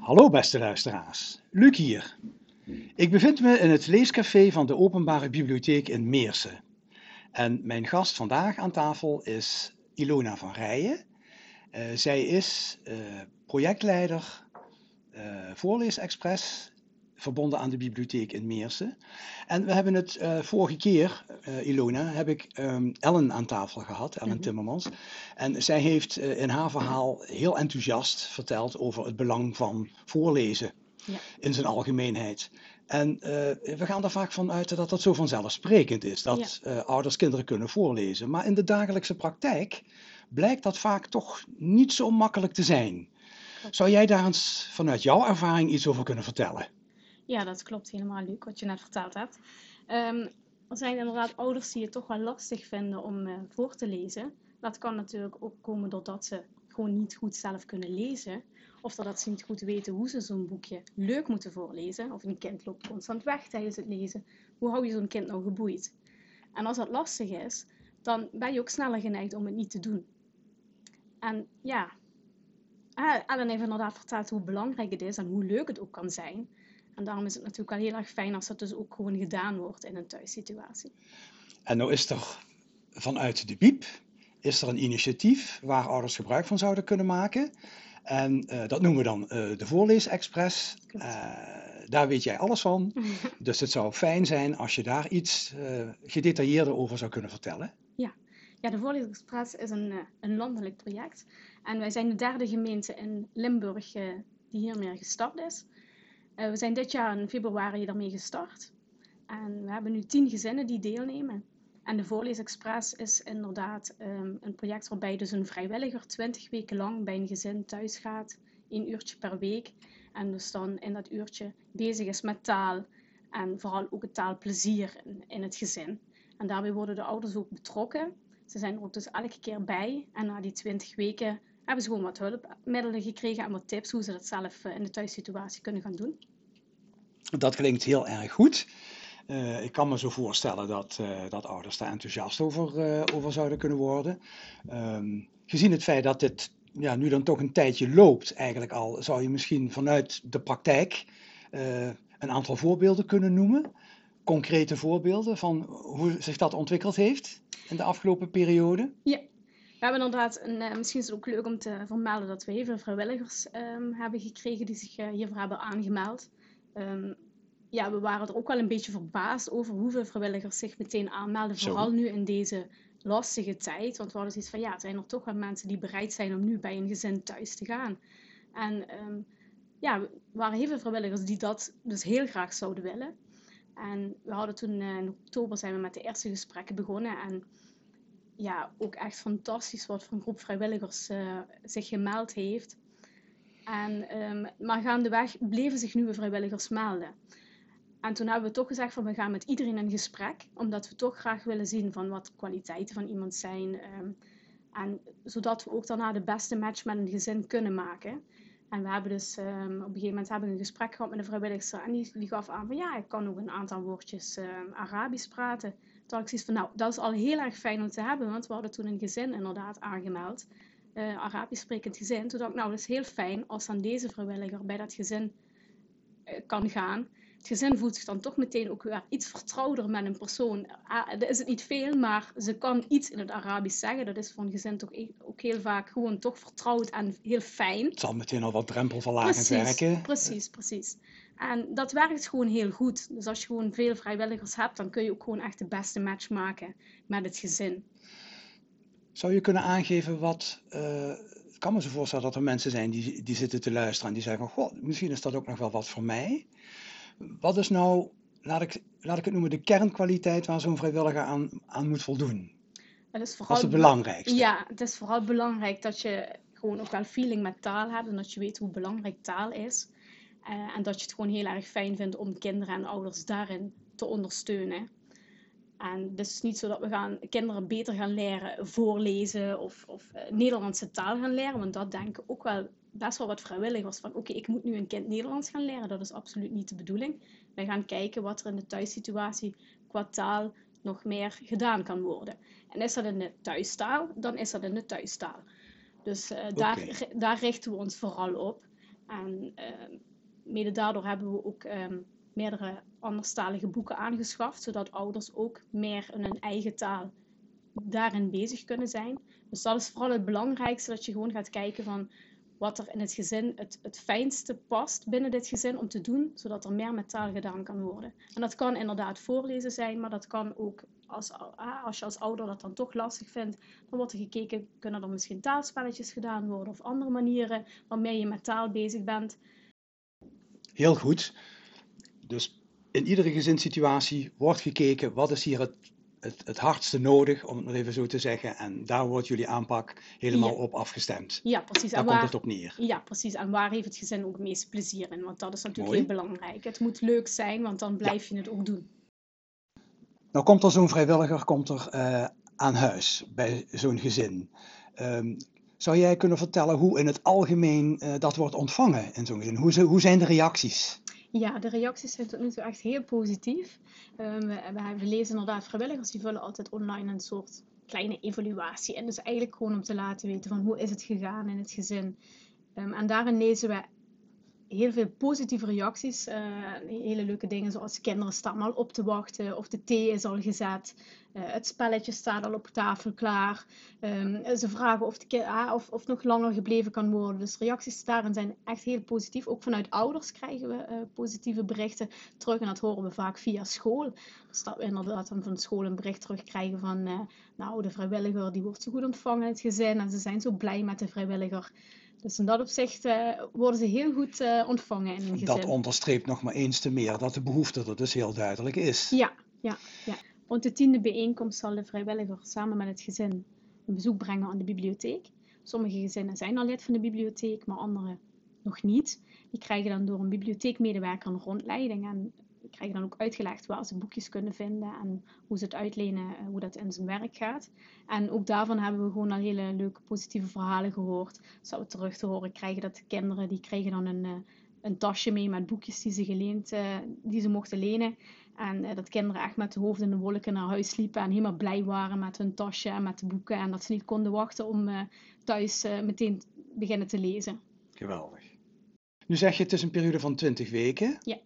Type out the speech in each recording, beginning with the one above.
Hallo beste luisteraars, Luc hier. Ik bevind me in het leescafé van de Openbare Bibliotheek in Meersen. En mijn gast vandaag aan tafel is Ilona van Rijen. Uh, zij is uh, projectleider uh, Voorleesexpress, verbonden aan de bibliotheek in Meersen. En we hebben het vorige keer, Ilona, heb ik um, Ellen aan tafel gehad, Ellen mm-hmm. Timmermans. En zij heeft in haar verhaal heel enthousiast verteld over het belang van voorlezen ja. in zijn algemeenheid. En uh, we gaan er vaak van uit dat dat zo vanzelfsprekend is, dat ja. uh, ouders kinderen kunnen voorlezen. Maar in de dagelijkse praktijk blijkt dat vaak toch niet zo makkelijk te zijn. Zou jij daar eens vanuit jouw ervaring iets over kunnen vertellen? Ja, dat klopt helemaal, Luc, wat je net verteld hebt. Um, er zijn inderdaad ouders die het toch wel lastig vinden om uh, voor te lezen. Dat kan natuurlijk ook komen doordat ze gewoon niet goed zelf kunnen lezen. Of dat ze niet goed weten hoe ze zo'n boekje leuk moeten voorlezen. Of een kind loopt constant weg tijdens het lezen. Hoe hou je zo'n kind nou geboeid? En als dat lastig is, dan ben je ook sneller geneigd om het niet te doen. En ja, Ellen heeft inderdaad verteld hoe belangrijk het is en hoe leuk het ook kan zijn. En daarom is het natuurlijk wel heel erg fijn als dat dus ook gewoon gedaan wordt in een thuissituatie. En nou is er vanuit de BIEB is er een initiatief waar ouders gebruik van zouden kunnen maken. En uh, dat noemen we dan uh, de Voorleesexpress. Uh, daar weet jij alles van. dus het zou fijn zijn als je daar iets gedetailleerder over zou kunnen vertellen. Ja, ja de Voorleesexpress is een, een landelijk project. En wij zijn de derde gemeente in Limburg die hiermee gestart is. We zijn dit jaar in februari daarmee gestart. En we hebben nu tien gezinnen die deelnemen. En de Voorleesexpress is inderdaad um, een project waarbij dus een vrijwilliger 20 weken lang bij een gezin thuis gaat, één uurtje per week. En dus dan in dat uurtje bezig is met taal en vooral ook het taalplezier in, in het gezin. En daarbij worden de ouders ook betrokken. Ze zijn er ook dus elke keer bij. En na die 20 weken hebben ze gewoon wat hulpmiddelen gekregen en wat tips hoe ze dat zelf eh, in de thuissituatie kunnen gaan doen. Dat klinkt heel erg goed. Uh, ik kan me zo voorstellen dat, uh, dat ouders daar enthousiast over, uh, over zouden kunnen worden. Um, gezien het feit dat dit ja, nu dan toch een tijdje loopt, eigenlijk al, zou je misschien vanuit de praktijk een aantal voorbeelden kunnen noemen. Concrete voorbeelden van hoe zich dat ontwikkeld heeft in de afgelopen periode. Ja, we hebben inderdaad, een, misschien is het ook leuk om te vermelden dat we heel veel vrijwilligers um, hebben gekregen die zich hiervoor hebben aangemeld. Um, ja, we waren er ook wel een beetje verbaasd over hoeveel vrijwilligers zich meteen aanmelden. Zo. Vooral nu in deze lastige tijd. Want we hadden zoiets van, ja, het zijn er toch wel mensen die bereid zijn om nu bij een gezin thuis te gaan. En um, ja, er waren heel veel vrijwilligers die dat dus heel graag zouden willen. En we hadden toen uh, in oktober zijn we met de eerste gesprekken begonnen. En ja, ook echt fantastisch wat voor een groep vrijwilligers uh, zich gemeld heeft. En, um, maar gaandeweg bleven zich nieuwe vrijwilligers melden. En toen hebben we toch gezegd van we gaan met iedereen in gesprek, omdat we toch graag willen zien van wat de kwaliteiten van iemand zijn. Um, en zodat we ook daarna de beste match met een gezin kunnen maken. En we hebben dus um, op een gegeven moment hebben we een gesprek gehad met een vrijwilligster en die, die gaf aan van ja, ik kan ook een aantal woordjes Arabisch praten. Had ik zoiets van nou, dat is al heel erg fijn om te hebben, want we hadden toen een gezin inderdaad aangemeld. Uh, Arabisch sprekend gezin. Toen dacht ik nou, dat is heel fijn als dan deze vrijwilliger bij dat gezin uh, kan gaan het gezin voelt zich dan toch meteen ook weer iets vertrouwder met een persoon. Ah, dat is het niet veel, maar ze kan iets in het Arabisch zeggen. Dat is voor een gezin toch e- ook heel vaak gewoon toch vertrouwd en heel fijn. Het zal meteen al wat drempelverlagend werken. Precies, precies. En dat werkt gewoon heel goed. Dus als je gewoon veel vrijwilligers hebt, dan kun je ook gewoon echt de beste match maken met het gezin. Zou je kunnen aangeven wat. Uh, ik kan me zo voorstellen dat er mensen zijn die, die zitten te luisteren en die zeggen: Goh, misschien is dat ook nog wel wat voor mij. Wat is nou, laat ik, laat ik het noemen, de kernkwaliteit waar zo'n vrijwilliger aan, aan moet voldoen? Het is vooral, het belangrijkste. Ja, het is vooral belangrijk dat je gewoon ook wel feeling met taal hebt en dat je weet hoe belangrijk taal is. Uh, en dat je het gewoon heel erg fijn vindt om kinderen en ouders daarin te ondersteunen. En het is niet zo dat we gaan, kinderen beter gaan leren voorlezen of, of uh, Nederlandse taal gaan leren, want dat denken ook wel best wel wat vrijwilligers van oké, ik moet nu een kind Nederlands gaan leren. Dat is absoluut niet de bedoeling. Wij gaan kijken wat er in de thuissituatie qua taal nog meer gedaan kan worden. En is dat in de thuistaal, dan is dat in de thuistaal. Dus uh, daar, daar richten we ons vooral op. En ehm, mede daardoor hebben we ook ehm, meerdere anderstalige boeken aangeschaft, zodat ouders ook meer in hun eigen taal daarin bezig kunnen zijn. Dus dat is vooral het belangrijkste, dat je gewoon gaat kijken van wat er in het gezin het, het fijnste past binnen dit gezin om te doen, zodat er meer met taal gedaan kan worden. En dat kan inderdaad voorlezen zijn, maar dat kan ook als, ah, als je als ouder dat dan toch lastig vindt, dan wordt er gekeken, kunnen er misschien taalspelletjes gedaan worden of andere manieren waarmee je met taal bezig bent. Heel goed. Dus in iedere gezinssituatie wordt gekeken, wat is hier het het, het hardste nodig, om het maar even zo te zeggen. En daar wordt jullie aanpak helemaal op afgestemd. Ja, precies. Daar komt het op neer. Ja, precies. En waar heeft het gezin ook het meeste plezier in? Want dat is natuurlijk heel belangrijk. Het moet leuk zijn, want dan blijf je het ook doen. Nou komt er zo'n vrijwilliger komt er, uh, aan huis bij zo'n gezin. Um, zou jij kunnen vertellen hoe in het algemeen uh, dat wordt ontvangen in zo'n gezin? Hoe, hoe zijn de reacties? Ja, de reacties zijn tot nu toe echt heel positief. Um, we, we, lezen inderdaad vrijwilligers, die vullen altijd online een soort kleine evaluatie. En dus eigenlijk gewoon om te laten weten van hoe is het gegaan in het gezin. Um, en daarin lezen we heel veel positieve reacties. Uh, hele leuke dingen zoals kinderen staan al op te wachten of de thee is al gezet. Uh, het spelletje staat al op tafel klaar. Um, ze vragen of, de, ah, of, of nog langer gebleven kan worden. Dus reacties daarin zijn echt heel positief. Ook vanuit ouders krijgen we uh, positieve berichten terug. En dat horen we vaak via school. Dus dat we inderdaad van school een bericht terugkrijgen van... nou, de vrijwilliger die wordt zo goed ontvangen in het gezin. En ze zijn zo blij met de vrijwilliger. Dus in dat opzicht uh, worden ze heel goed uh, ontvangen in een gezin. Dat onderstreept nog maar eens te meer dat de behoefte er dus heel duidelijk is. Ja, ja, ja. Rond de tiende bijeenkomst zal de vrijwilliger samen met het gezin een bezoek brengen aan de bibliotheek. Sommige gezinnen zijn al lid van de bibliotheek, maar andere nog niet. Die krijgen dan door een bibliotheekmedewerker een rondleiding en krijgen dan ook uitgelegd waar ze boekjes kunnen vinden en hoe ze het uitlenen, eh, hoe dat in zijn werk gaat. En ook daarvan hebben we gewoon al hele leuke positieve verhalen gehoord. Zouden we terug te horen krijgen dat de kinderen, die kregen dan een, eh, een tasje mee met boekjes die ze geleend, uh, die ze mochten lenen. En dat kinderen echt met de hoofd in de wolken naar huis liepen en helemaal blij waren met hun tasje en met de boeken. En dat ze niet konden wachten om thuis meteen beginnen te lezen. Geweldig. Nu zeg je het is een periode van 20 weken. Ja.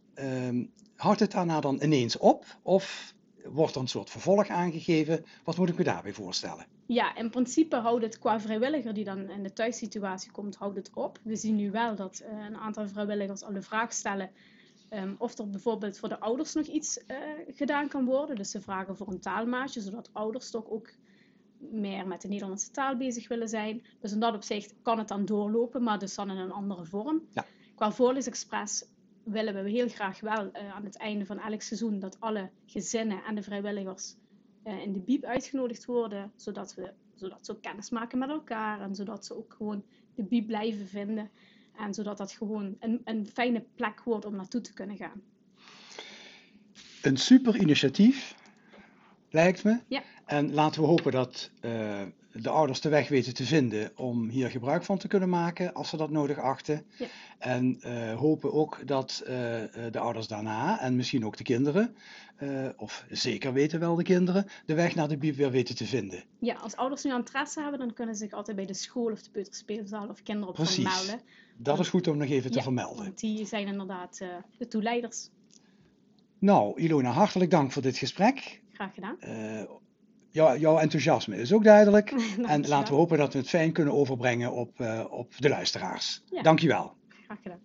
Um, houdt het daarna dan ineens op? Of wordt er een soort vervolg aangegeven? Wat moet ik me daarbij voorstellen? Ja, in principe houdt het qua vrijwilliger die dan in de thuissituatie komt, houdt het op. We zien nu wel dat uh, een aantal vrijwilligers al de vraag stellen um, of er bijvoorbeeld voor de ouders nog iets uh, gedaan kan worden. Dus ze vragen voor een taalmaatje, zodat ouders toch ook meer met de Nederlandse taal bezig willen zijn. Dus in dat opzicht kan het dan doorlopen, maar dus dan in een andere vorm. Ja. Qua voorleesexpress willen we heel graag wel uh, aan het einde van elk seizoen dat alle gezinnen en de vrijwilligers uh, in de bieb uitgenodigd worden, zodat, we, zodat ze ook kennis maken met elkaar en zodat ze ook gewoon de bieb blijven vinden en zodat dat gewoon een, een fijne plek wordt om naartoe te kunnen gaan. Een super initiatief, lijkt me. Ja. En laten we hopen dat uh, de ouders de weg weten te vinden om hier gebruik van te kunnen maken als ze dat nodig achten. Ja. En uh, hopen ook dat uh, de ouders daarna en misschien ook de kinderen, uh, of zeker weten wel de kinderen, de weg naar de bieb weer weten te vinden. Ja, als ouders nu interesse hebben, dan kunnen ze zich altijd bij de school of de peuterspeelzaal of kinderopvang melden. Dat is goed om nog even te vermelden. Want die zijn inderdaad de toeleiders. Nou, Ilona, hartelijk dank voor dit gesprek. Graag gedaan jou, jouw enthousiasme is ook duidelijk. en laten we hopen dat we het fijn kunnen overbrengen op, uh, op de luisteraars. Ja. Dankjewel. Graag gedaan.